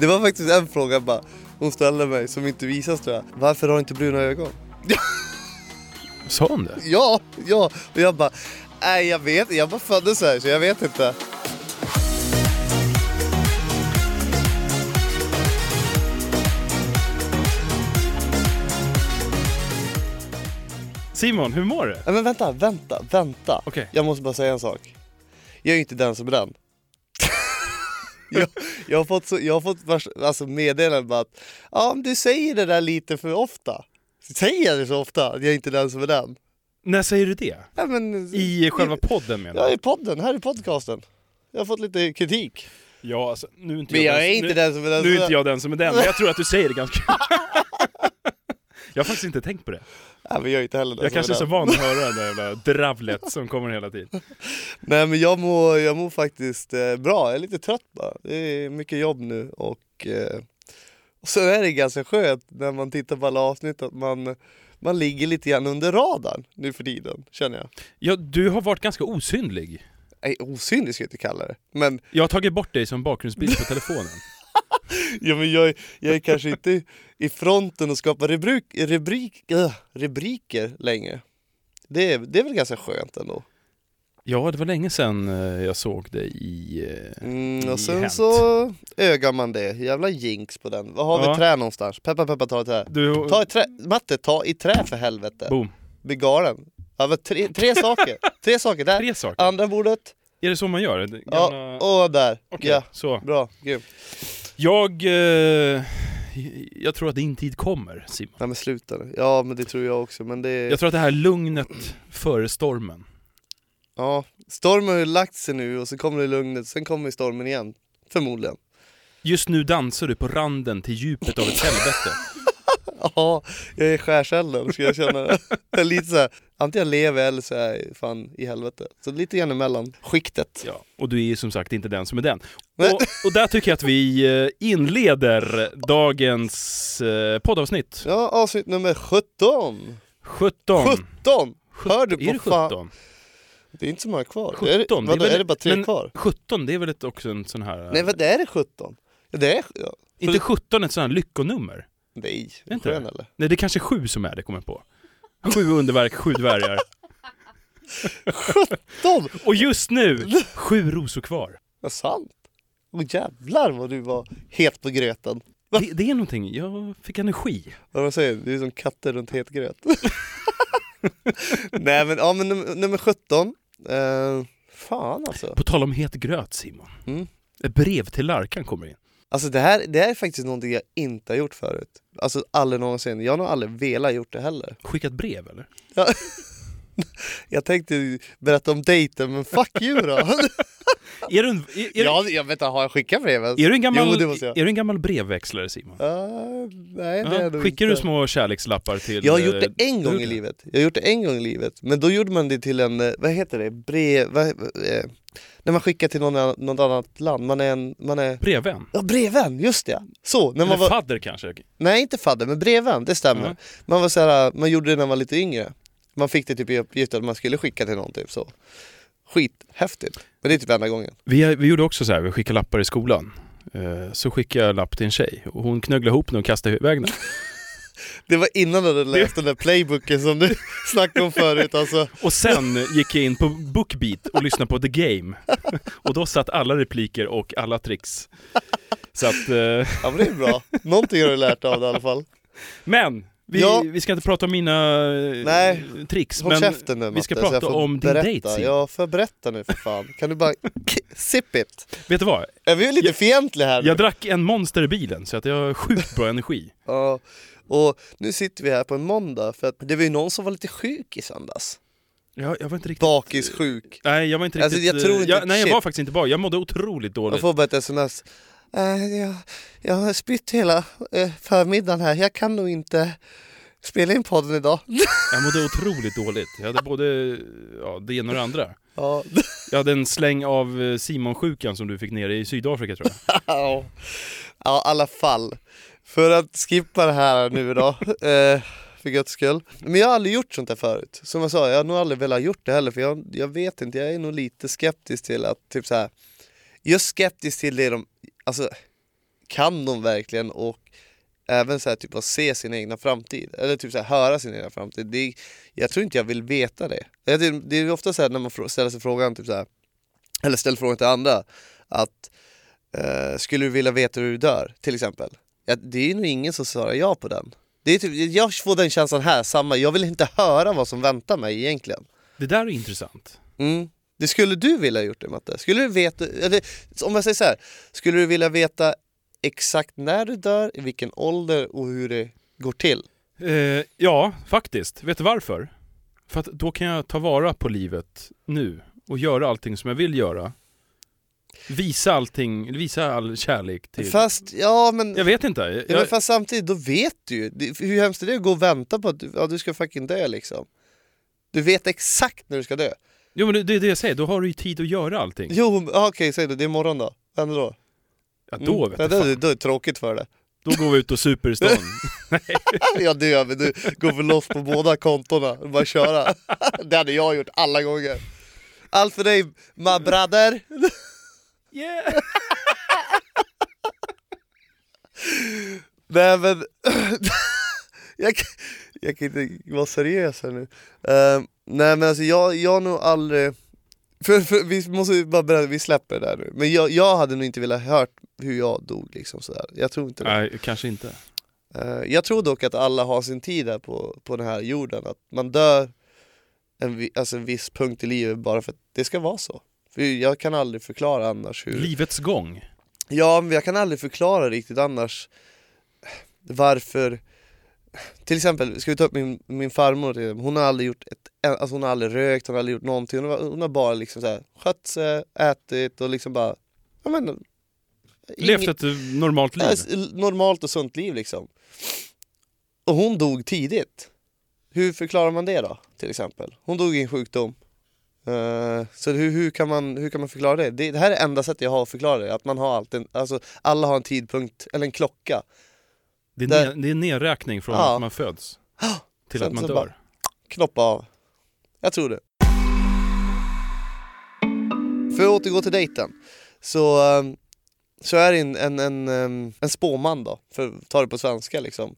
Det var faktiskt en fråga bara, hon ställde mig som inte visas tror jag. Varför har du inte bruna ögon? Sa hon det? Ja, ja. Och jag bara, nej jag vet jag bara föddes här så jag vet inte. Simon, hur mår du? Nej men vänta, vänta, vänta. Okej. Jag måste bara säga en sak. Jag är ju inte den som är den. Jag, jag har fått, så, jag har fått vars, alltså meddelanden att ja, du säger det där lite för ofta. Säger jag det så ofta att jag är inte den som är den? När säger du det? Ja, men, I själva podden menar Ja, du? i podden, här i podcasten. Jag har fått lite kritik. Ja, alltså, nu är inte Men jag den- är inte nu, den som är den Nu är inte jag den som är den, men jag tror att du säger det ganska... jag har faktiskt inte tänkt på det. Nej, men jag är inte heller Jag kanske är så van att höra det där jävla dravlet som kommer hela tiden. Nej men jag mår, jag mår faktiskt eh, bra, jag är lite trött bara. Det är mycket jobb nu och, eh, och så är det ganska skönt när man tittar på alla avsnitt att man, man ligger lite grann under radarn nu för tiden, känner jag. Ja, du har varit ganska osynlig. Nej, osynlig ska jag inte kalla det. Men, Jag har tagit bort dig som bakgrundsbild på telefonen. Ja, men jag, jag är kanske inte i fronten och skapar rubrik, rubrik, äh, rubriker längre. Det är, det är väl ganska skönt ändå. Ja, det var länge sedan eh, jag såg dig i... eh, Mm, i och sen Hänt. så ögar man det, jävla jinx på den. Var har Ja. vi trä någonstans? Peppa peppa ta ett trä. Du... Ta i trä, Matte, ta i trä för helvete. Boom. Bli galen. Ja, tre, tre saker. Tre saker. Där. Tre saker. Andra bordet. Är det så man gör? Det Ja, Gamla... och där. Okej, Ja, så. bra. Grymt. Jag... Eh, jag tror att din tid kommer, Simon. Nej men sluta nu. Ja men det tror jag också. Men det... Jag tror att det här lugnet före stormen. Ja, stormen har ju lagt sig nu och så kommer det lugnet. Sen kommer stormen igen. Förmodligen. Just nu dansar du på randen till djupet av ett helvete. Ja, jag är skärselden ska jag känna lite så här, antingen lever jag eller så är jag fan i helvete. Så lite grann emellan skiktet. Ja, och du är som sagt inte den som är den. Och, och där tycker jag att vi eh, inleder dagens eh, poddavsnitt. Ja, avsnitt nummer 17. 17. 17! Hör du Är det på fan? 17? Det är inte så många kvar. 17, är, det, det är vadå, väl- är det bara tre men- kvar? 17, det är väl också en sån här... Nej vad är det 17? Ja, Det är... Ja. inte 17 ett sånt här lyckonummer? Nej, inte det? eller? Nej, det är kanske sju som är det, kommer jag på. Sju underverk, sju dvärgar. 17! Och just nu, sju rosor kvar. Vad sant? Åh jävlar vad du var het på gröten. Det, det är någonting, jag fick energi. Vad man säger, du är som katter runt het gröt. Nej men, ja men num- nummer 17. Eh, fan alltså. På tal om het gröt, Simon. Mm. Ett brev till Larkan kommer in. Alltså det här, det här är faktiskt någonting jag inte har gjort förut. Alltså aldrig någonsin. Jag har nog aldrig velat gjort det heller. Skickat brev eller? Ja. Jag tänkte berätta om dejten men fuck you då. Är du en, är, är, ja, jag vet inte, har jag skickat brevet? är du en gammal, Jo, är du en gammal brevväxlare Simon? Ja, nej det är Ja, nog skickar inte. du små kärlekslappar till... Jag har gjort eh, det en gång i Luleå? livet. Jag har gjort det en gång i livet. Men då gjorde man det till en, eh, vad heter det, brev... Vad, eh, när man skickar till någon, något annat land. Man är en, man är... Brevvän? Ja, brevvän, just det! Så, när Eller man var... fadder kanske? Nej, inte fadder, men brevvän, det stämmer. Ja. Man var så här, man gjorde det när man var lite yngre. Man fick det typ i uppgift att man skulle skicka till någon typ så. Skithäftigt. Men det är typ enda gången. Vi, vi gjorde också så här, vi skickade lappar i skolan. Eh, Så skickade jag lapp till en tjej och hon knögglade ihop den och kastade iväg den. Det var innan du hade läst den där playbooken som du snackade om förut alltså. Och sen gick jag in på Bookbeat och lyssnade på The Game. Och då satt alla repliker och alla tricks. Så att, eh, Ja men det är bra. Någonting har du lärt av det i alla fall. men! Vi, Ja. vi ska inte prata om mina eh, Nej, tricks, Håll men käften nu vi ska Matte, jag prata om din dejt. Ja, för berätta nu för fan. Kan du bara sip it? Vet du vad? Är vi lite Jag- fientliga här nu? Jag drack en monster i bilen så att jag har sjukt bra energi. Ja, och nu sitter vi här på en måndag för att det var ju någon som var lite sjuk i söndags. Jag, jag var inte riktigt... Bakissjuk. Nej, jag var inte Alltså, riktigt... jag tror eh, inte- jag, nej, jag var faktiskt inte bra. Jag mådde otroligt Jag dåligt. får bara ett sms. Äh, jag, jag har spytt hela eh, förmiddagen här, jag kan nog inte spela in podden idag. Jag mådde otroligt dåligt. Jag hade både ja, det ena och det andra. Ja, Jag hade en släng av eh, Simon-sjukan som du fick ner i Sydafrika tror jag. ja, i alla fall. För att skippa det här nu eh, för guds skull. Men jag har aldrig gjort sånt här förut. Som jag sa, jag har nog aldrig velat gjort det heller för jag, jag vet inte, jag är nog lite skeptisk till att typ så här. Just skeptisk till det de, alltså kan de verkligen och även så här, typ att se sin egna framtid, eller typ så här, höra sin egna framtid. Det, jag tror inte jag vill veta det. Det, det är ofta så här, när man ställer sig frågan, typ så här, eller ställer frågan till andra, att eh, skulle du vilja veta hur du dör, till exempel? Ja, det är nog ingen som svarar ja på den. Det är typ, jag får den känslan här, samma, jag vill inte höra vad som väntar mig egentligen. Det där är intressant. Mm. Det skulle du vilja gjort det Matte? Skulle du veta, eller, om jag säger så här, skulle du vilja veta exakt när du dör, i vilken ålder och hur det går till? Eh, ja, faktiskt. Vet du varför? För att då kan jag ta vara på livet nu och göra allting som jag vill göra. Visa allting, visa all kärlek till... Fast, ja men, Jag vet inte. Jag, ja, men fast samtidigt, då vet du ju. Hur hemskt är det att gå och vänta på att du, ja, du ska fucking dö liksom? Du vet exakt när du ska dö. Jo men det, det är det jag säger, då har du ju tid att göra allting. Jo, ja, okej säg det, det är imorgon då. Vad händer då? Ja, då Mm. vet ja, jag fan. då är det tråkigt för dig. Då går vi ut och super i stan. Jag dör men du går för loss på båda kontona och bara köra. Det hade jag gjort alla gånger. Allt för dig my brother. yeah! Nej men, jag, kan- jag kan inte vara seriös här nu. Ehm, nej men alltså jag, jag har nog aldrig, för, för, vi måste bara berätta, vi släpper det där nu. Men jag, jag hade nog inte velat hört hur jag dog liksom sådär. Jag tror inte det. Nej, kanske inte. Eh, jag tror dock att alla har sin tid här på, på den här jorden, att man dör en, alltså en viss punkt i livet bara för att det ska vara så. För jag kan aldrig förklara annars hur... Livets gång. Ja, men jag kan aldrig förklara riktigt annars varför till exempel, ska vi ta upp min, min farmor, hon har aldrig gjort ett, alltså hon har aldrig rökt, hon har aldrig gjort någonting, hon har, hon har bara liksom så här, skött sig, ätit och liksom bara, ja men Levt inget- ett normalt liv. S- normalt och sunt liv liksom. Och hon dog tidigt. Hur förklarar man det då, till exempel? Hon dog i en sjukdom. Eh, så hur, hur, kan man, hur kan man förklara det? det? Det här är enda sättet jag har att förklara det, att man har alltid, alltså alla har en tidpunkt, eller en klocka. Det är, där- ne- det är en nedräkning från Ja. att man föds till Sen att man dör. bara- Knoppa av. Jag tror det. För att återgå till dejten, så, ehm, så är det en, en, en, ehm, en spåman då, för att ta det på svenska liksom.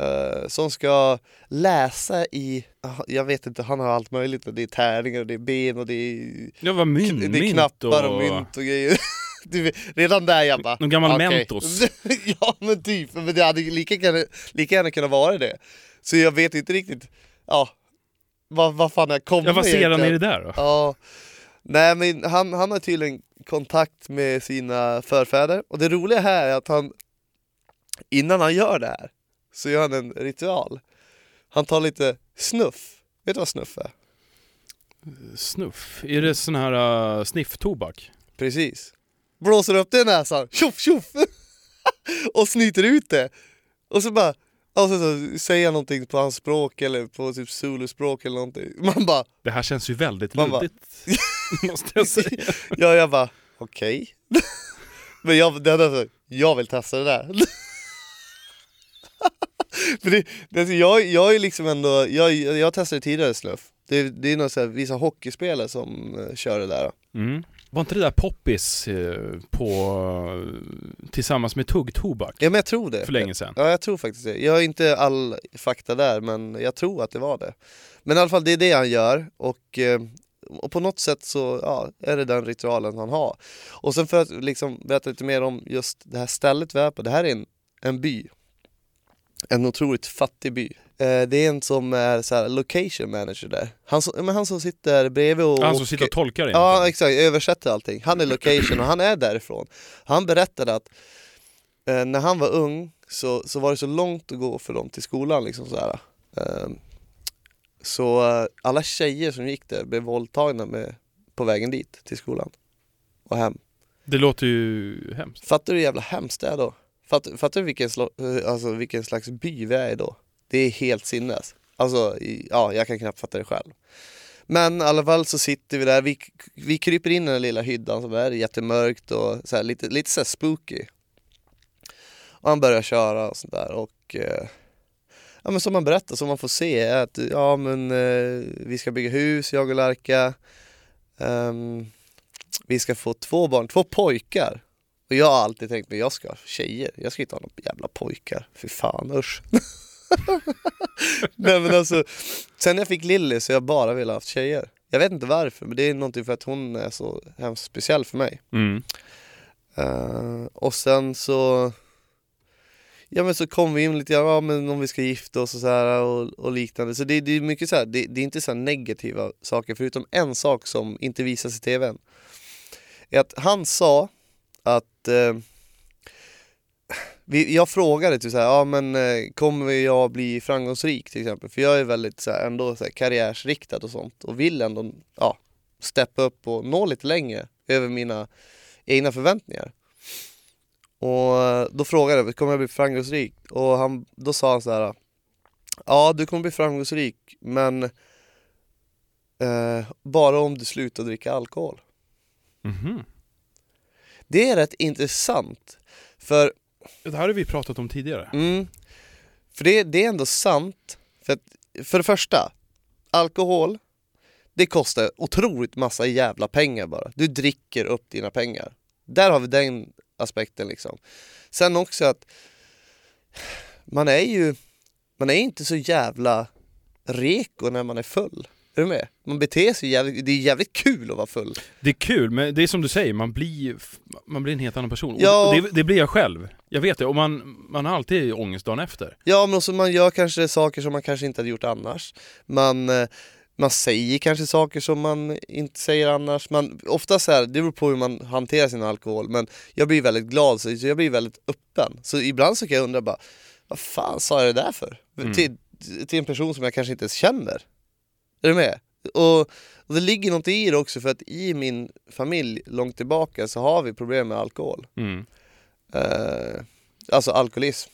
eh, som ska läsa i, ah, jag vet inte, han har allt möjligt. Det är tärningar och det är ben och det är, Det var mynt, det är knappar och, och mynt och grejer. Du Redan där jag bara, Någon gammal okej. Mentos. ja men typ, men det hade lika lika gärna kunnat vara det. Så jag vet inte riktigt, ja, vad, vad fan jag kommer Ja, vad ser han i det där då? Ja, nej men han, han har tydligen kontakt med sina förfäder och det roliga här är att han innan han gör det här så gör han en ritual. Han tar lite snuff. Vet du vad snuff är? Snuff? Är det sån här uh, snifftobak? Precis. Blåser upp det i näsan, tjoff tjoff! och snyter ut det. Och så bara, och så, han någonting på hans språk eller på typ zuluspråk eller någonting. Man bara, Det här känns ju väldigt Man luddigt. måste jag säga. ja jag bara, okej. Men jag, det så, jag vill testa det där. För det, det, alltså, jag, jag är liksom ändå, jag, jag testade tidigare snuff. Det, det är några vissa hockeyspelare som eh, kör det där. Mm. Var inte det där poppis eh, på, tillsammans med tuggtobak Ja men jag tror det. för länge sedan? Ja jag tror faktiskt det. Jag har inte all fakta där men jag tror att det var det. Men i alla fall det är det han gör och, eh, och på något sätt så ja, är det den ritualen han har. Och sen för att liksom berätta lite mer om just det här stället vi är på. Det här är en, en by. En otroligt fattig by. Eh, det är en som är så här location manager där. Han som, men han som sitter bredvid och... Han som sitter och tolkar det? Ja exakt, översätter allting. Han är location och han är därifrån. Han berättade att eh, när han var ung så, så var det så långt att gå för dem till skolan liksom sådär. Eh, så eh, alla tjejer som gick där blev våldtagna med, på vägen dit till skolan och hem. Det låter ju hemskt. Fattar du hur jävla hemskt det är då? Fattar, fattar du vilken, eh, alltså, vilken slags by vi är i då? Det är helt sinnes. Alltså, ja, jag kan knappt fatta det själv. Men i alla fall så sitter vi där, vi, vi kryper in i den lilla hyddan som är jättemörkt och så här, lite, lite så här spooky. Och han börjar köra och sånt där och eh, Ja men som man berättar, som man får se är att ja men eh, vi ska bygga hus, jag och Larka. Um, ehm, vi ska få två barn, två pojkar. Och jag har alltid tänkt mig, jag ska ha tjejer, jag ska inte ha några jävla pojkar. Fy fan usch. Nej men alltså, sen jag fick Lilly så har jag bara velat ha haft tjejer. Jag vet inte varför, men det är någonting för att hon är så hemskt speciell för mig. Mm. Eh, och sen så Ja men så kom vi in lite grann, ja men om vi ska gifta oss och så här och, och liknande. Så det, det är mycket så här, det, det är inte så negativa saker förutom en sak som inte visas i TVn. Är att han sa att eh, vi, jag frågade typ så här, ja men eh, kommer jag bli framgångsrik till exempel? För jag är väldigt så här, ändå så här, karriärsriktad och sånt och vill ändå ja, steppa upp och nå lite längre över mina egna förväntningar. Och eh, då frågade jag, kommer jag bli framgångsrik? Och han, då sa han så här. Ja, du kommer bli framgångsrik, men eh, bara om du slutar dricka alkohol. Mhm. Det är rätt intressant, för, Det här har vi pratat om tidigare. mm, för det, det är ändå sant. För, att, för det första, alkohol, det kostar otroligt massa jävla pengar bara. Du dricker upp dina pengar. Där har vi den aspekten liksom. Sen också att man är ju, man är inte så jävla reko när man är full. Är du med? Man beter sig jävligt, det är jävligt kul att vara full. Det är kul, men det är som du säger, man blir, man blir en helt annan person. Ja. det, det blir jag själv. Jag vet det, och man, man har alltid ångest dagen efter. Ja men också man gör kanske saker som man kanske inte hade gjort annars. Man, eh, man säger kanske saker som man inte säger annars. Man, ofta så här, det beror på hur man hanterar sin alkohol men jag blir väldigt glad så jag blir väldigt öppen. Så ibland så kan jag undra bara, vad fan sa jag det där för? Mm. Till, till en person som jag kanske inte ens känner. Är du med? Och, och det ligger något i det också för att i min familj långt tillbaka så har vi problem med alkohol. Mm. Eh, alltså alkoholism.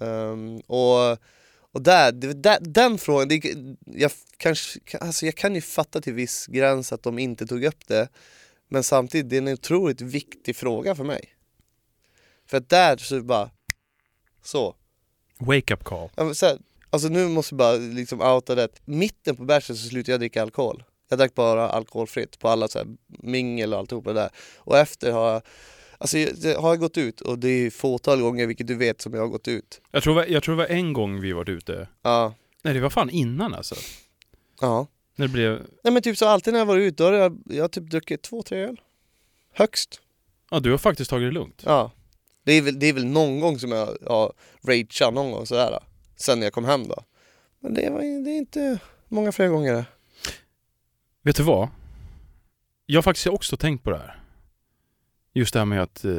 Ehm, och, och där, där, den frågan, det, jag, kanske, alltså jag kan ju fatta till viss gräns att de inte tog upp det. Men samtidigt, det är en otroligt viktig fråga för mig. För att där så bara, så. Wake up call. Så här, alltså nu måste jag bara liksom outa det. Mitten på bärsen så slutade jag dricka alkohol. Jag drack bara alkoholfritt på alla så här mingel och alltihopa det där. Och efter har jag, alltså jag- har jag gått ut och det är fåtal gånger, vilket du vet, som jag har gått ut. Jag tror, jag tror det var en gång vi varit ute. Ja. Nej, det var fan innan alltså. Ja. När det blev... Nej men typ så alltid när jag varit ute, då har jag, jag har typ druckit två, tre öl. Högst. Ja, du har faktiskt tagit det lugnt. Ja. Det är väl, det är väl någon gång som jag har rageat någon gång sådär. Sen jag kom hem då. Men det, var, det är inte många fler gånger det. Vet du vad? Jag har faktiskt också tänkt på det här. Just det här med att, eh,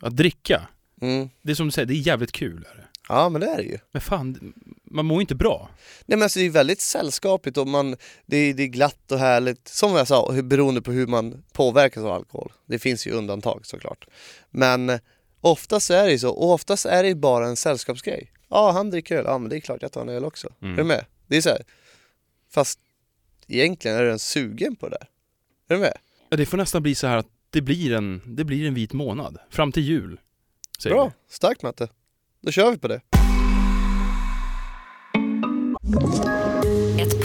att dricka. Mm. Det är som du säger, det är jävligt kul. Är det. Ja men det är det ju. Men fan, man mår inte bra. Nej men alltså det är väldigt sällskapligt och man, det, är, det är glatt och härligt. Som jag sa, beroende på hur man påverkas av alkohol. Det finns ju undantag såklart. Men eh, oftast är det ju så, och oftast är det ju bara en sällskapsgrej. Ja, han dricker öl, ja men det är klart jag tar en öl också. Mm. Är du med? Det är så här. fast egentligen är du en sugen på det där. Är du med? Ja, Det får nästan bli så här att det blir en, det blir en vit månad. Fram till jul. Säger Bra, starkt Matte. Då kör vi på det.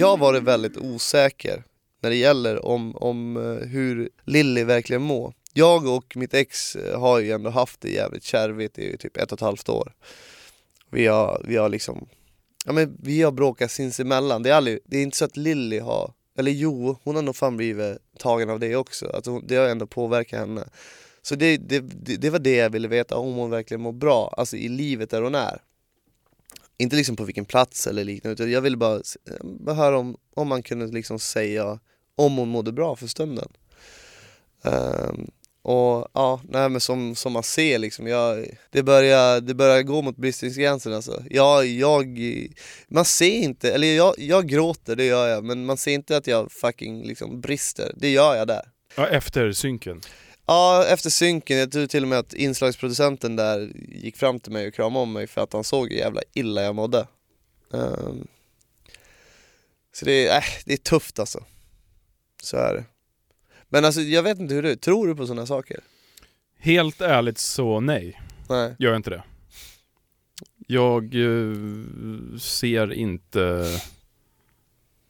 Jag har varit väldigt osäker när det gäller om, om eh, hur Lilly verkligen mår. Jag och mitt ex eh, har ju ändå haft det jävligt kärvigt i typ ett och ett halvt år. Vi har, vi har liksom, ja men vi har bråkat sinsemellan. Det är, aldrig, det är inte så att Lilly har, eller jo, hon har nog fan blivit tagen av det också. Att hon, det har ändå påverkat henne. Så det, det, det, det var det jag ville veta, om hon verkligen mår bra, alltså i livet där hon är. Inte liksom på vilken plats eller liknande, utan jag ville bara, bara eh, höra om, om man kunde liksom säga om hon mådde bra för stunden. Um, Och ja, nej men som, som man ser liksom, jag, det, börjar, det börjar gå mot bristningsgränsen alltså. Jag, jag, man ser inte, eller jag, jag gråter, det gör jag, men man ser inte att jag fucking liksom brister, det gör jag där. Ja, efter synken. Ja, efter synken, jag tror till och med att inslagsproducenten där gick fram till mig och kramade om mig för att han såg hur jävla illa jag mådde. Um, så det är, äh, det är tufft alltså. Så är det. Men alltså jag vet inte hur du tror du på sådana saker? Helt ärligt så nej, Nej. gör inte det. Jag eh, ser inte...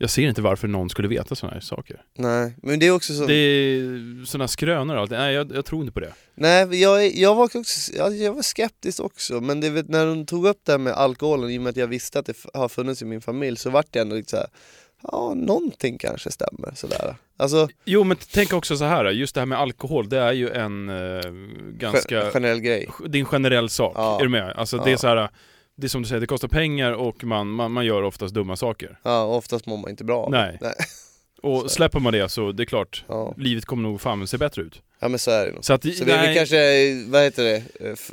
Jag ser inte varför någon skulle veta sådana här saker. Nej, men det är också så... Det är sådana skrönor och allt. Nej, jag, jag tror inte på det. Nej, jag, jag var också, jag, jag var skeptisk också, men det, när hon tog upp det här med alkoholen, i och med att jag visste att det har funnits i min familj, så vart det ändå lite såhär, ja någonting kanske stämmer sådär. Alltså, Jo, men tänk också så här. just det här med alkohol, det är ju en eh, ganska... gen- generell grej. Det är en generell sak, Ja. är du med? Alltså det är Ja. så här. Det är som du säger, det kostar pengar och man, man, man gör oftast dumma saker. Ja, oftast mår man inte bra det. Nej. Nej. Och släpper man det så det är klart, Ja. livet kommer nog fan se bättre ut. ja men så är det nog. Så att, Så vi, vi kanske, vad heter det,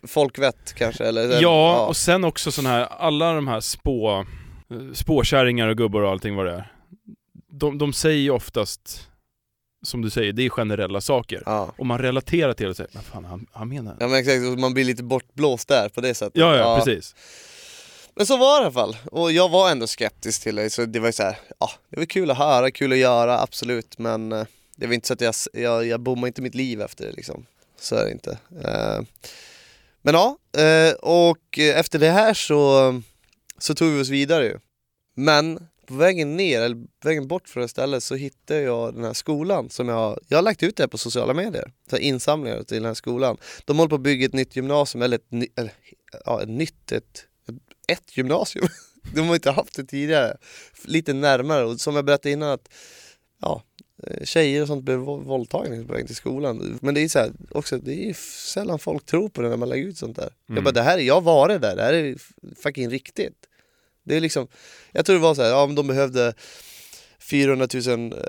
folkvett kanske? Eller, Ja, och sen också sån här, alla de här spå, spåkärringar och gubbar och allting vad det är. De, de säger ju oftast, som du säger, det är generella saker. ja. Och man relaterar till det och säger, men fan han, han menar... Ja men exakt, man blir lite bortblåst där på det sättet. Ja, ja, precis. Men så var det i alla fall, och jag var ändå skeptisk till det, så det var ju så här, ja, det var kul att höra, kul att göra, absolut, men eh, det var inte så att jag, jag, jag bommade inte mitt liv efter det liksom. Så är det inte. Eh, men ja, eh, och efter det här så, så tog vi oss vidare ju. Men på vägen ner, eller vägen bort från det stället så hittade jag den här skolan som jag, jag har lagt ut det här på sociala medier. Så här insamlingar till den här skolan. De håller på att bygga ett nytt gymnasium, eller ett, eller, ja, ett nytt, ett, ett gymnasium. De har inte haft det tidigare. Lite närmare och som jag berättade innan att ja, eh, tjejer och sånt blev vå- våldtagna på väg till skolan. Men det är så här, också, det är sällan folk tror på det när man lägger ut sånt där. Jag Mm. bara, det här, jag har varit där, det här är fucking riktigt. Det är liksom, jag tror det var så här, ja men de behövde 400 000 eh,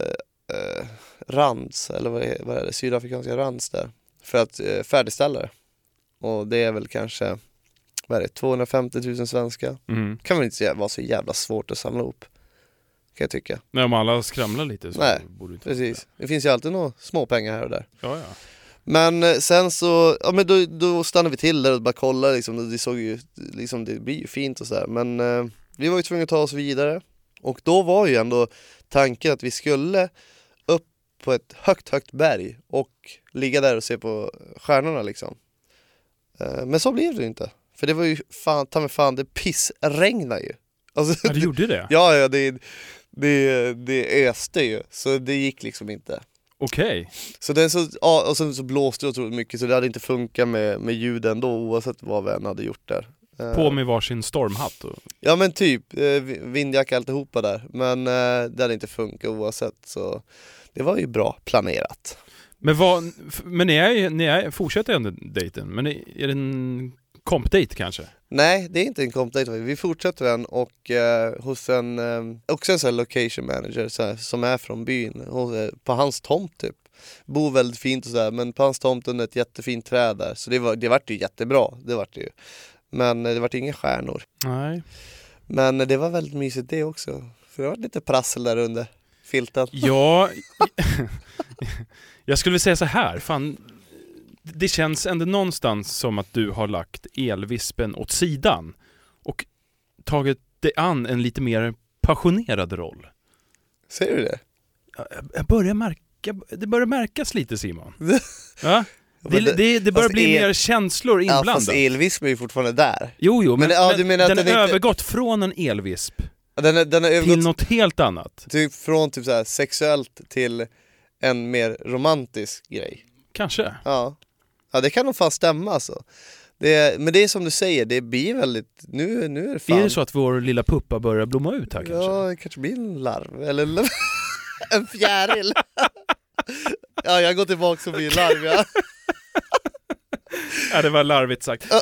eh, rands, eller vad är, vad är det, sydafrikanska rands där, för att eh, färdigställa det. Och det är väl kanske, vad är det, 250 000 svenska. Mm. Kan väl inte så- vara så jävla svårt att samla ihop, kan jag tycka. När om alla skramlar lite så Nej, borde det inte Precis, det finns ju alltid några småpengar här och där. Ja, ja. Men eh, sen så, ja men då, då stannade vi till där och bara kollade liksom, det såg ju, liksom det blir ju fint och sådär men eh, vi var ju tvungna att ta oss vidare och då var ju ändå tanken att vi skulle upp på ett högt, högt berg och ligga där och se på stjärnorna liksom. Eh, men så blev det inte, för det var ju fan, ta mig fan, det pissregnade ju. Alltså, ja, du gjorde det? ja, ja det, det, det öste ju, så det gick liksom inte. Okej. Så den så, ja, och sen så blåste det otroligt mycket så det hade inte funkat med, med ljuden då oavsett vad vi än hade gjort där. Eh, På med varsin stormhatt. Och... Ja men typ, eh, vi- vindjacka alltihopa där. Men eh, det hade inte funkat oavsett så det var ju bra planerat. Men, vad, men ni, är, ni är, fortsätter ändå dejten, men är är det en kompdejt kanske? Nej, det är inte en compdate, vi fortsätter den och eh, hos en, eh, också en sån location manager så här, som är från byn, hos, eh, på hans tomt typ. Bor väldigt fint och sådär men på hans tomt under ett jättefint träd där så det, var, det vart ju jättebra, det vart det ju. Men eh, det vart inga stjärnor. Nej. Men det var väldigt mysigt det också. För det var lite prassel där under filten. Ja, jag skulle vilja säga så här, fan, det känns ändå någonstans som att du har lagt elvispen åt sidan och tagit dig an en lite mer passionerad roll. Ser du det? Jag- börjar märka, det börjar märkas lite Simon. Ja? Det, det, det börjar bli el- mer känslor Ja fast inblandat. elvisp är ju fortfarande där. Jo, jo, men, Men, ja, men du menar att den, den har inte- övergått från en elvisp Den, är- den till övergått något helt annat. typ, från typ så här sexuellt till en mer romantisk grej. Kanske. Ja, ja det kan nog fan stämma alltså. Det, men det är som du säger, det blir väldigt, nu, nu är det fan Är det så att vår lilla puppa börjar blomma ut här kanske? Ja, det kanske blir en larv, eller en fjäril. ja, jag går tillbaka och blir larv ja. Ja, det var larvigt sagt.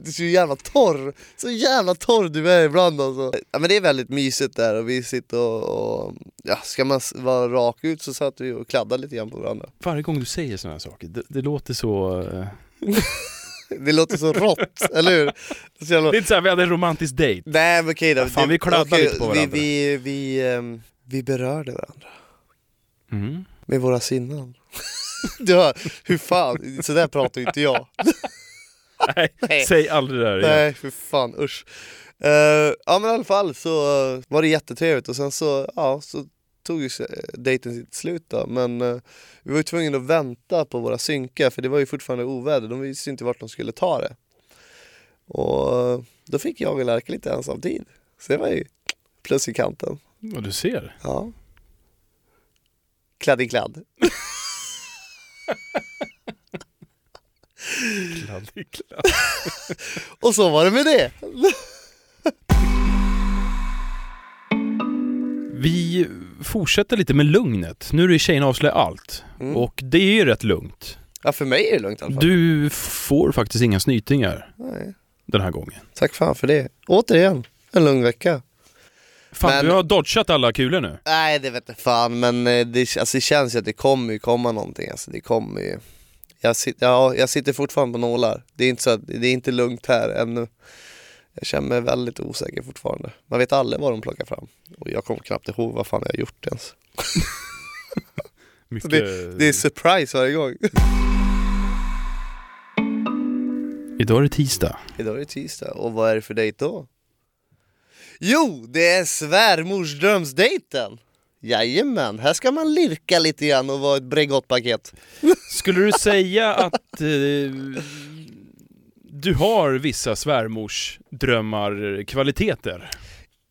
Ja, Du är så jävla torr, så jävla torr du är ibland alltså. Ja men det är väldigt mysigt där och vi sitter och, och ja, ska man vara rak ut så satt vi och kladdade lite grann på varandra. Varje gång du säger sådana här saker, det, det låter så... eh, Det låter så rått, eller hur? Så jävla... Det är inte såhär, vi hade en romantisk dejt. Nej men okej då. Fan, vi kladdar okej, lite på varandra. Vi, vi, vi, ehm, vi berörde varandra Mm. med våra sinnen. Du hör, hur fan, så där pratar ju inte jag. Nej, Nej. säg aldrig det där igen. Nej för fan usch. Eh, ja men i alla fall så eh, var det jättetrevligt och sen så, ja, så tog ju eh, dejten sitt slut då. Men eh, vi var ju tvungna att vänta på våra synkar för det var ju fortfarande oväder. De visste inte vart de skulle ta det. Och eh, då fick jag och Lärka lite ensamtid. Så det var ju plus i kanten. Vad du ser. Ja. Kladd i kladd. Kladdig kladd. Och så var det med det. Vi fortsätter lite med lugnet. Nu är det tjejerna avslöjar allt. Mm. Och det är ju rätt lugnt. Ja för mig är det lugnt i alla fall. Du får faktiskt inga snytingar Nej. den här gången. Tack fan för det. Återigen, en lugn vecka. Fan, Men- du har dodgat alla kulor nu. Nej det vet jag fan men eh, det, alltså, det känns ju att det kommer ju komma någonting alltså, det kommer ju jag, sit, ja, jag sitter fortfarande på nålar, det är inte så det är inte lugnt här ännu. Jag känner mig väldigt osäker fortfarande. Man vet aldrig vad de plockar fram. Och jag kommer knappt ihåg vad fan jag har gjort ens. Mycket... Det är surprise varje gång. Idag är det tisdag. Idag är det tisdag. Och vad är det för dejt då? Jo, det är svärmorsdrömsdejten! Jajamän, här ska man lirka lite grann och vara ett Bregottpaket Skulle du säga att eh, du har vissa svärmorsdrömmar, kvaliteter?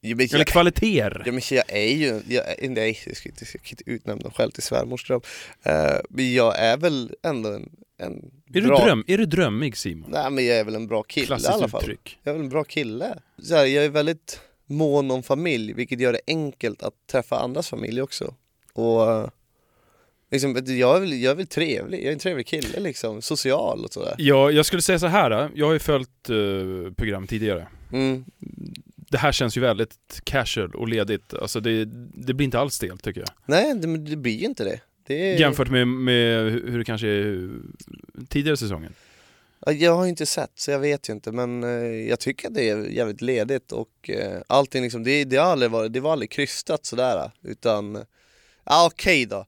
Men Eller jag, kvaliteter? ja, men jag är ju, jag, nej jag ska inte, jag kan inte utnämna mig själv till svärmorsdröm uh, Men jag är väl ändå en, en Är, bra, du dröm, är du drömmig Simon? Nej men jag är väl en bra kille i Klassiskt alla fall uttryck. Jag är väl en bra kille så här, Jag är väldigt mån om familj, vilket gör det enkelt att träffa andras familj också Och eh, liksom, jag, är väl, jag är väl trevlig, jag är en trevlig kille liksom, social och sådär Ja, jag skulle säga så här. jag har ju följt eh, program tidigare. mm. Det här känns ju väldigt casual och ledigt. Alltså det, det blir inte alls stelt tycker jag. Nej det, det blir ju inte det, det är... Jämfört med, med hur det kanske är tidigare säsongen. Ja, Jag har inte sett så jag vet ju inte men eh, jag tycker det är jävligt ledigt och eh, allting liksom, det, det, har aldrig varit, det var aldrig krystat sådär utan, ja okej då.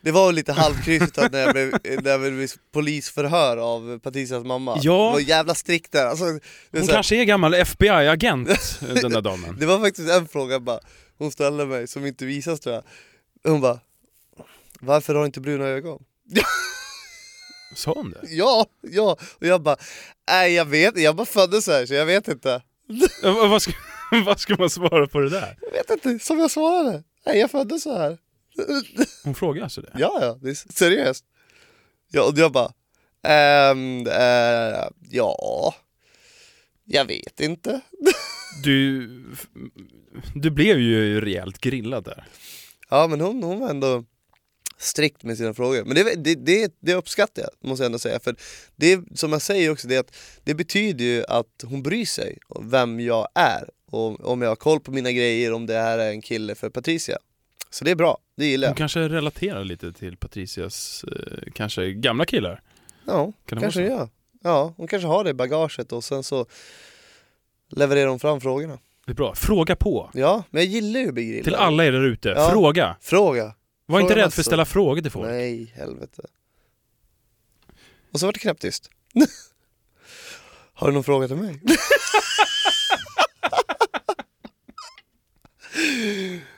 Det var lite halvkrystat när jag blev, när jag blev polisförhör av Patricias mamma. Ja. Det var jävla strikt där. Alltså, Hon kanske är gammal FBI-agent, den där damen. det var faktiskt en fråga bara, hon ställde mig som inte visas tror jag. Hon bara, varför har du inte bruna ögon? Sa hon det? Ja, ja, och jag bara, nej jag vet jag bara föddes så här så jag vet inte. Ja, vad- ska, vad ska man svara på det där? Jag vet inte, som jag svarade. Nej, jag föddes så här. Hon frågar alltså det? Ja, ja, det är seriöst. Ja, och jag bara, ehm, eh, ja, jag vet inte. Du, du blev ju rejält grillad där. Ja, men hon, hon var ändå strikt med sina frågor. Men det, det, det, det uppskattar jag, måste jag ändå säga. För det, som jag säger också, det, att det betyder ju att hon bryr sig om vem jag är. Och om jag har koll på mina grejer, om det här är en kille för Patricia. Så det är bra, det gillar Hon jag. kanske relaterar lite till Patricias, eh, kanske gamla killar? Ja, Kan det kanske så? gör. Ja, hon kanske har det i bagaget och sen så levererar hon fram frågorna. Det är bra. Fråga på. Ja, men jag gillar ju grillad. Till alla er där ute. Ja. Fråga. Fråga. Var inte rädd för att ställa frågor till folk. Nej, helvete. Och så vart det knäpptyst. har du någon fråga till mig?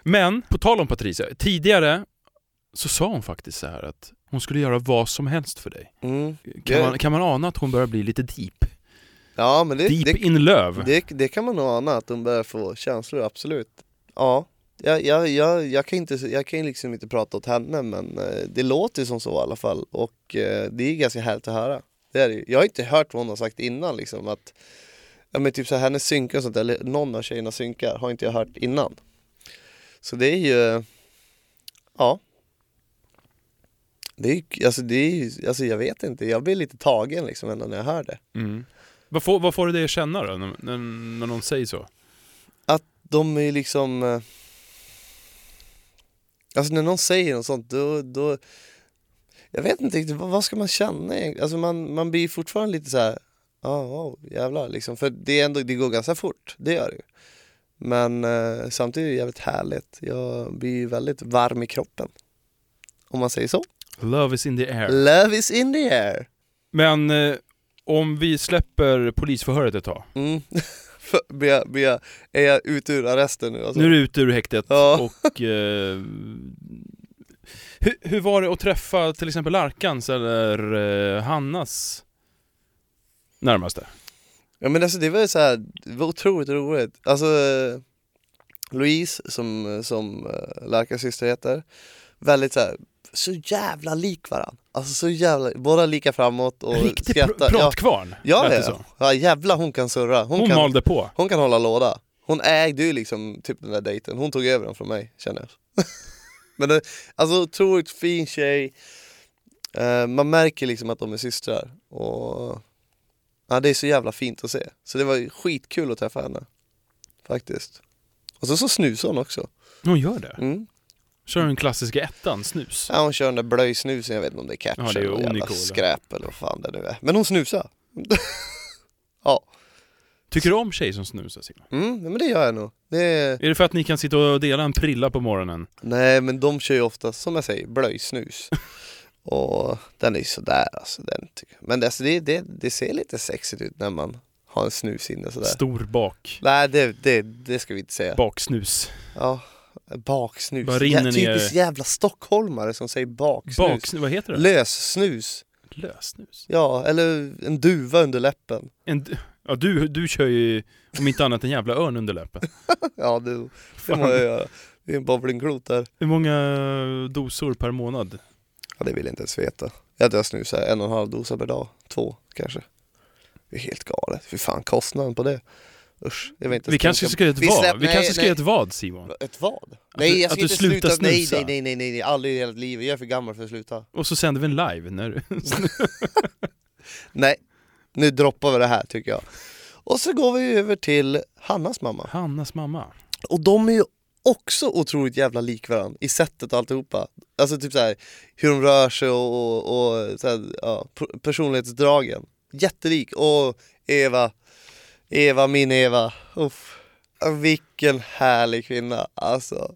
Men, på tal om Patricia. Tidigare så sa hon faktiskt så här att hon skulle göra vad som helst för dig. Mm. Kan, man, kan man ana att hon börjar bli lite deep? Ja, men det, Deep det, in love. det, det kan man nog ana att de börjar få känslor, absolut. Ja, jag, jag, jag, jag, kan inte, jag kan liksom inte prata åt henne men eh, det låter som så i alla fall och eh, det är ganska härligt att höra. Det är det. Jag har inte hört vad hon har sagt innan liksom att Ja men typ så här, hennes synkar och sånt, eller någon av tjejernas synkar har inte jag hört innan. Så det är ju, ja. Det är ju, alltså det är alltså jag vet inte, jag blir lite tagen liksom ändå när jag hör det. Mm. Vad får, vad får det dig att känna då, när, när, någon säger så? De är liksom... Alltså när någon säger något sånt då, då Jag vet inte riktigt, vad, vad ska man känna egentligen? Alltså man, man blir fortfarande lite så här. Ja, oh, jävlar liksom. För det, är ändå, det går ganska fort, det gör det ju. Men eh, samtidigt är det jävligt härligt. Jag blir ju väldigt varm i kroppen. Om man säger så. Love is in the air. Love is in the air. Men eh, om vi släpper polisförhöret ett tag. Mm. Blir jag, blir jag, är jag ute ur arresten nu? Alltså? Nu är du ute ur häktet Ja. och... Eh, hur, hur var det att träffa till exempel Arkans eller eh, Hannas närmaste? Ja men alltså det var ju så här, det var otroligt roligt. Alltså eh, Louise som, som uh, Larkas syster heter, väldigt så här, så jävla lik varann. Alltså så jävla, båda lika framåt och riktig skrattar. Ja, pratkvarn, ja, ja, som. ja jävla hon kan surra. Hon, Hon kan, malde på. hon kan hålla låda. Hon ägde ju liksom typ den där dejten, hon tog över den från mig känner jag. men det, alltså otroligt fin tjej. Eh, man märker liksom att de är systrar och ja, det är så jävla fint att se. Så det var skitkul att träffa henne. Faktiskt. Och så, så snusar hon också. Hon gör det. Mm. Kör den klassiska ettan, snus. Ja, hon kör den där blöjsnusen, jag vet inte om det är catch Ja, det är eller jävla skräp eller vad fan det nu är. Men hon snusar. ja, Tycker du om tjejer som snusar Simon? mm, men det gör jag nog. Det är... Är det för att ni kan sitta och dela en prilla på morgonen? Nej men de kör ju ofta, som jag säger, blöjsnus. och den är ju sådär alltså. Den tycker jag. Men alltså, det, det, det ser lite sexigt ut när man har en snus inne sådär. Stor bak. Nej det, det, det ska vi inte säga. Baksnus. Ja, baksnus. Bara rinner ja, ner. typiskt jävla stockholmare som säger baksnus. Baksnus, vad heter det? Lössnus. Lössnus. Ja, eller en duva under läppen. En, ja, du, du kör ju om inte annat en jävla örn under läppen. Ja, det, det Fan. må jag göra. Det är en bowlingklot där. Hur många dosor per månad? Ja, det vill jag inte ens veta. Jag tror jag snusar en och en halv dosa per dag. Två kanske. Det är helt galet. Fy fan, kostnaden på det. Usch, jag vet inte. Vi kanske ska göra ett vad? Vi kanske ska göra ett vad Simon? Ett vad? nej, jag ska inte sluta. Nej, nej, nej, nej, nej, aldrig i hela livet. Jag är för gammal för att sluta. Och så sänder vi en live när du... Nej, nu droppar vi det här tycker jag. Och så går vi över till Hannas mamma. Hannas mamma. Och de är ju också otroligt jävla lik varandra i sättet och alltihopa. Alltså typ så här, hur de rör sig och, och, och så här, ja, personlighetsdragen. Jättelik. Och Eva, Eva, min Eva. Uff. Vilken härlig kvinna. Alltså.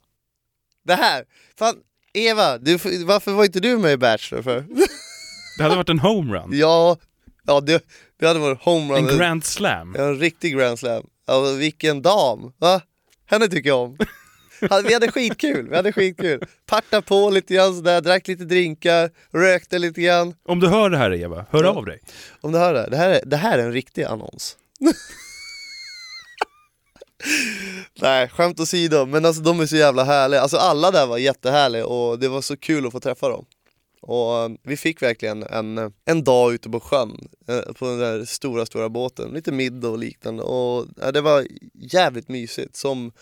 Det här, fan Eva, du, varför var inte du med i Bachelor för? Det hade varit en homerun. ja, ja det, det hade varit homerun. En grand slam. Ja, en riktig grand slam. Alltså, vilken dam! Va? Henne tycker jag om. Vi hade skitkul, vi hade skitkul. Parta på lite grann sådär, drack lite drinkar, rökte lite grann. Om du hör det här Eva, hör Ja. av dig. Om du hör det, det här är, det här är en riktig annons. Nej, skämt åsido, men alltså de är så jävla härliga. Alltså alla där var jättehärliga och det var så kul att få träffa dem. Och eh, vi fick verkligen en, en dag ute på sjön, eh, på den där stora, stora båten. Lite middag och liknande och ja, det var jävligt mysigt som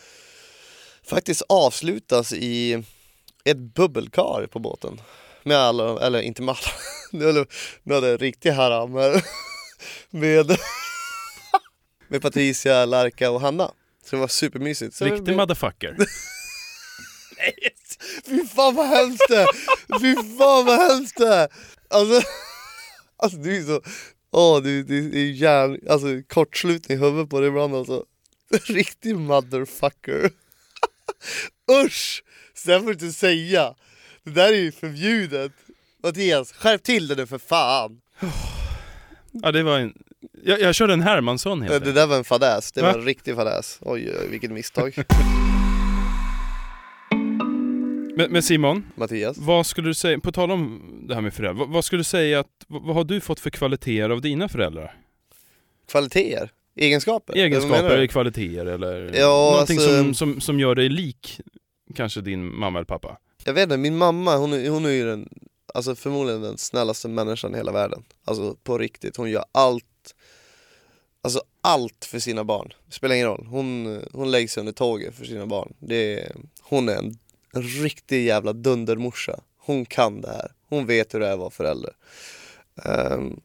faktiskt avslutas i ett bubbelkar på båten. Med alla, eller inte med alla, nu hade, jag en riktig haram här. Med, med Patricia, Larka och Hanna. Så det var supermysigt. Så Riktig det, motherfucker. Fy fan vad hemskt det är! Fy fan vad hemskt det! Alltså, alltså du är så... Åh, du, du är järn... Alltså kortslutning i huvudet på dig ibland alltså. Riktig motherfucker. Usch! Så får du inte säga. Det där är ju förbjudet. Mattias, skärp till det nu för fan! Ja, det var en... Jag, jag körde en Hermansson helt Det enkelt. där var en fadäs, det Va? var en riktig fadäs. Oj, oj, vilket misstag. Men, men Simon, Mattias? vad skulle du säga, på tal om det här med föräldrar, vad, vad skulle du säga att, vad, vad har du fått för kvaliteter av dina föräldrar? Kvaliteter? Egenskaper? Vad menar Egenskaper du? eller kvaliteter eller Ja, någonting alltså- som, som, som gör dig lik kanske din mamma eller pappa? Jag vet inte, min mamma hon är, hon är ju den, alltså förmodligen den snällaste människan i hela världen. Alltså på riktigt, hon gör allt, alltså allt för sina barn. Det spelar ingen roll, hon, hon lägger sig under tåget för sina barn. Det är, hon är en, en riktig jävla dundermorsa. Hon kan det här, hon vet hur det är att vara förälder. Um,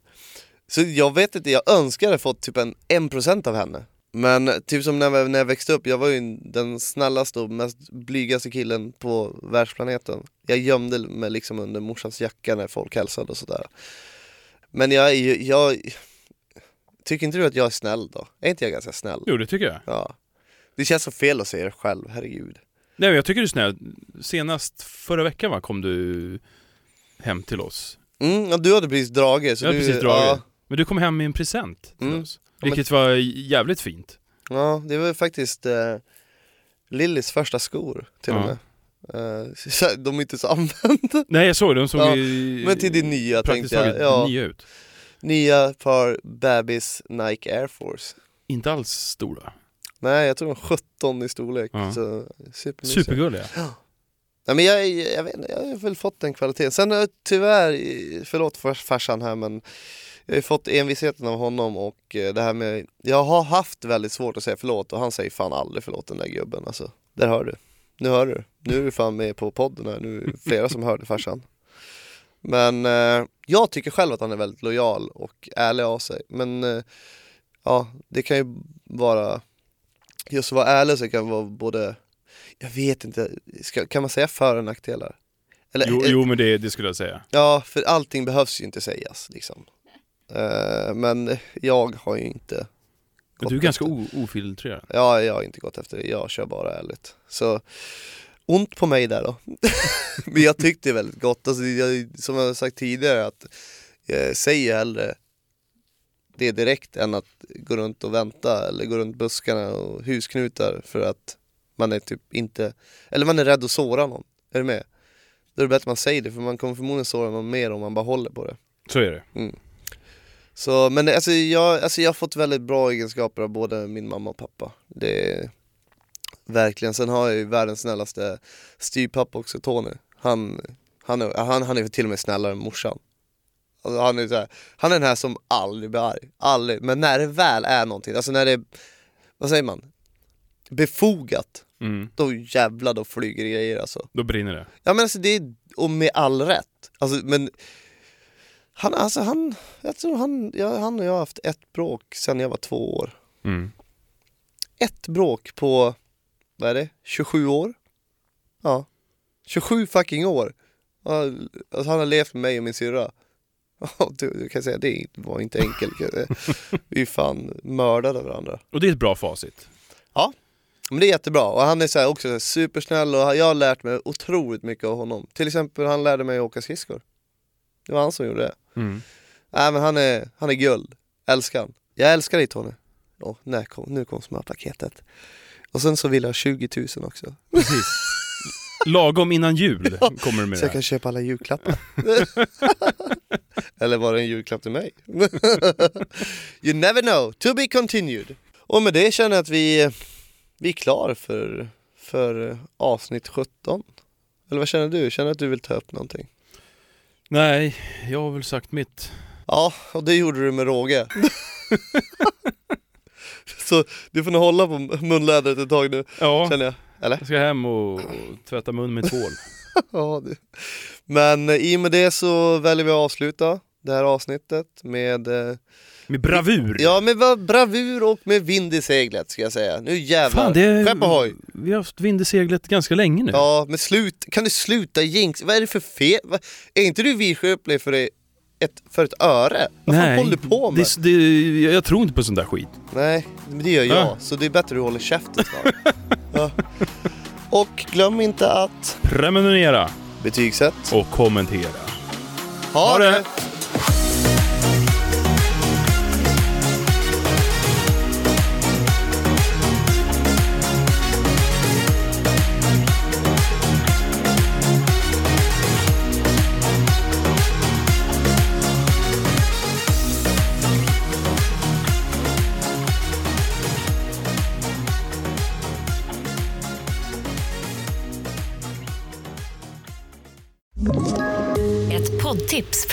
Så jag vet inte, jag önskar jag fått typ en 1% av henne. Men typ som när, jag- när jag växte upp, jag var ju den snällaste och mest blygaste killen på världsplaneten. Jag gömde mig liksom under morsans jacka när folk hälsade och sådär. Men jag, är ju- jag tycker inte du att jag är snäll då? Är inte jag ganska snäll? Jo, det tycker jag. Ja. Det känns så fel att säga det själv, herregud. Nej, men jag tycker du är snäll. Senast förra veckan va, kom du hem till oss. Mm, ja, du hade precis dragit. Så Jag hade du, precis dragit. Ja, Men du kom hem med en present till Mm. oss. Vilket var jävligt fint. ja, det var faktiskt eh, Lillys första skor till och Ja. med. Eh, de är inte så använda. Nej, jag såg dem som Ja, i, Men till din nya tänkte jag. Ja, nya ut. nya par bebis Nike Air Force. Inte alls stora. Nej, jag tror de är 17 i storlek. Ja. Så. Supergulliga. Nej, men jag, jag, vet jag har väl fått den kvaliteten. Sen jag tyvärr, förlåt fars- farsan här men jag har fått envisheten av honom och eh, det här med, jag har haft väldigt svårt att säga förlåt och han säger fan aldrig förlåt den där gubben alltså. Där hör du. Nu hör du. Nu är du fan med på podden här, nu är det flera som hörde farsan. Men eh, jag tycker själv att han är väldigt lojal och ärlig av sig. Men eh, ja, det kan ju vara, just att vara ärlig så kan vara både jag vet inte, ska, kan man säga för och nackdelar? Eller, Jo, eh, jo men det, det skulle jag säga. Ja, för allting behövs ju inte sägas liksom. Eh, men jag har ju inte Men gått du är ganska ofiltrerad. Ja, jag har inte gått efter det, jag kör bara ärligt. Så ont på mig där då. men jag tyckte väldigt gott, alltså, jag, som jag sagt tidigare att jag säger hellre det direkt än att gå runt och vänta eller gå runt buskarna och husknutar för att man är typ inte, eller man är rädd att såra någon. Är du med? Då är det bättre att man säger det för man kommer förmodligen såra någon mer om man bara håller på det. Så är det. Så, men alltså jag, alltså jag har fått väldigt bra egenskaper av både min mamma och pappa. Det är verkligen. Sen har jag ju världens snällaste styvpappa också, Tony. Han, han, är, han, han är till och med snällare än morsan. Alltså han, är så här, han är den här som aldrig blir arg. Aldrig. Men när det väl är någonting, alltså när det är, vad säger man? Befogat. Mm. Då jävlar då flyger grejer alltså. Då brinner det. Ja men alltså det är, och med all rätt. Alltså men han, alltså han, jag tror han, ja, han och jag har haft ett bråk sedan jag var två år. Mm. Ett bråk på, vad är det, 27 år? Ja, 27 fucking år. Ja, Alltså han har levt med mig och min syrra. Ja, du, du kan säga det var inte enkelt. jag. Vi är fan mördade varandra. Och det är ett bra facit. Men det är jättebra och han är så här också så här supersnäll och jag har lärt mig otroligt mycket av honom. Till exempel han lärde mig att åka skridskor. Det var han som gjorde det. Mm. Nej men han är, han är guld. Älskar han. Jag älskar dig Tony. Åh, när kom, nu kom smörpaketet. Och sen så vill jag ha 20 000 också. Precis. Lagom innan jul kommer du med Så det jag kan köpa alla julklappar. Eller var det en julklapp till mig? you never know, to be continued. Och med det känner jag att vi, vi är klar för, för avsnitt 17. Eller vad känner du? Känner du att du vill ta upp någonting? Nej, jag har väl sagt mitt. Ja, och det gjorde du med råge. Så du får nog hålla på munlädret ett tag nu, Ja, känner jag. Eller? jag ska hem och tvätta mun med tvål. Ja, det. Men eh, i och med det så väljer vi att avsluta det här avsnittet med eh, Med bravur. Ja, med bravur och med vind i seglet ska jag säga. Nu jävlar. Fan, det är... Skepp ohoj. Vi har haft vind i seglet ganska länge nu. Ja, men slut. Kan du sluta jinx? Vad är det för fel? Är inte du vidskeplig för, det- ett, för ett öre? Vad fan håller du på med? Det, det, jag tror inte på sån där skit. Nej, men det gör jag. Ja. Så det är bättre att du håller käften snart. ja. Och glöm inte att Prenumerera betygsätt. och kommentera. Ha, Ha det.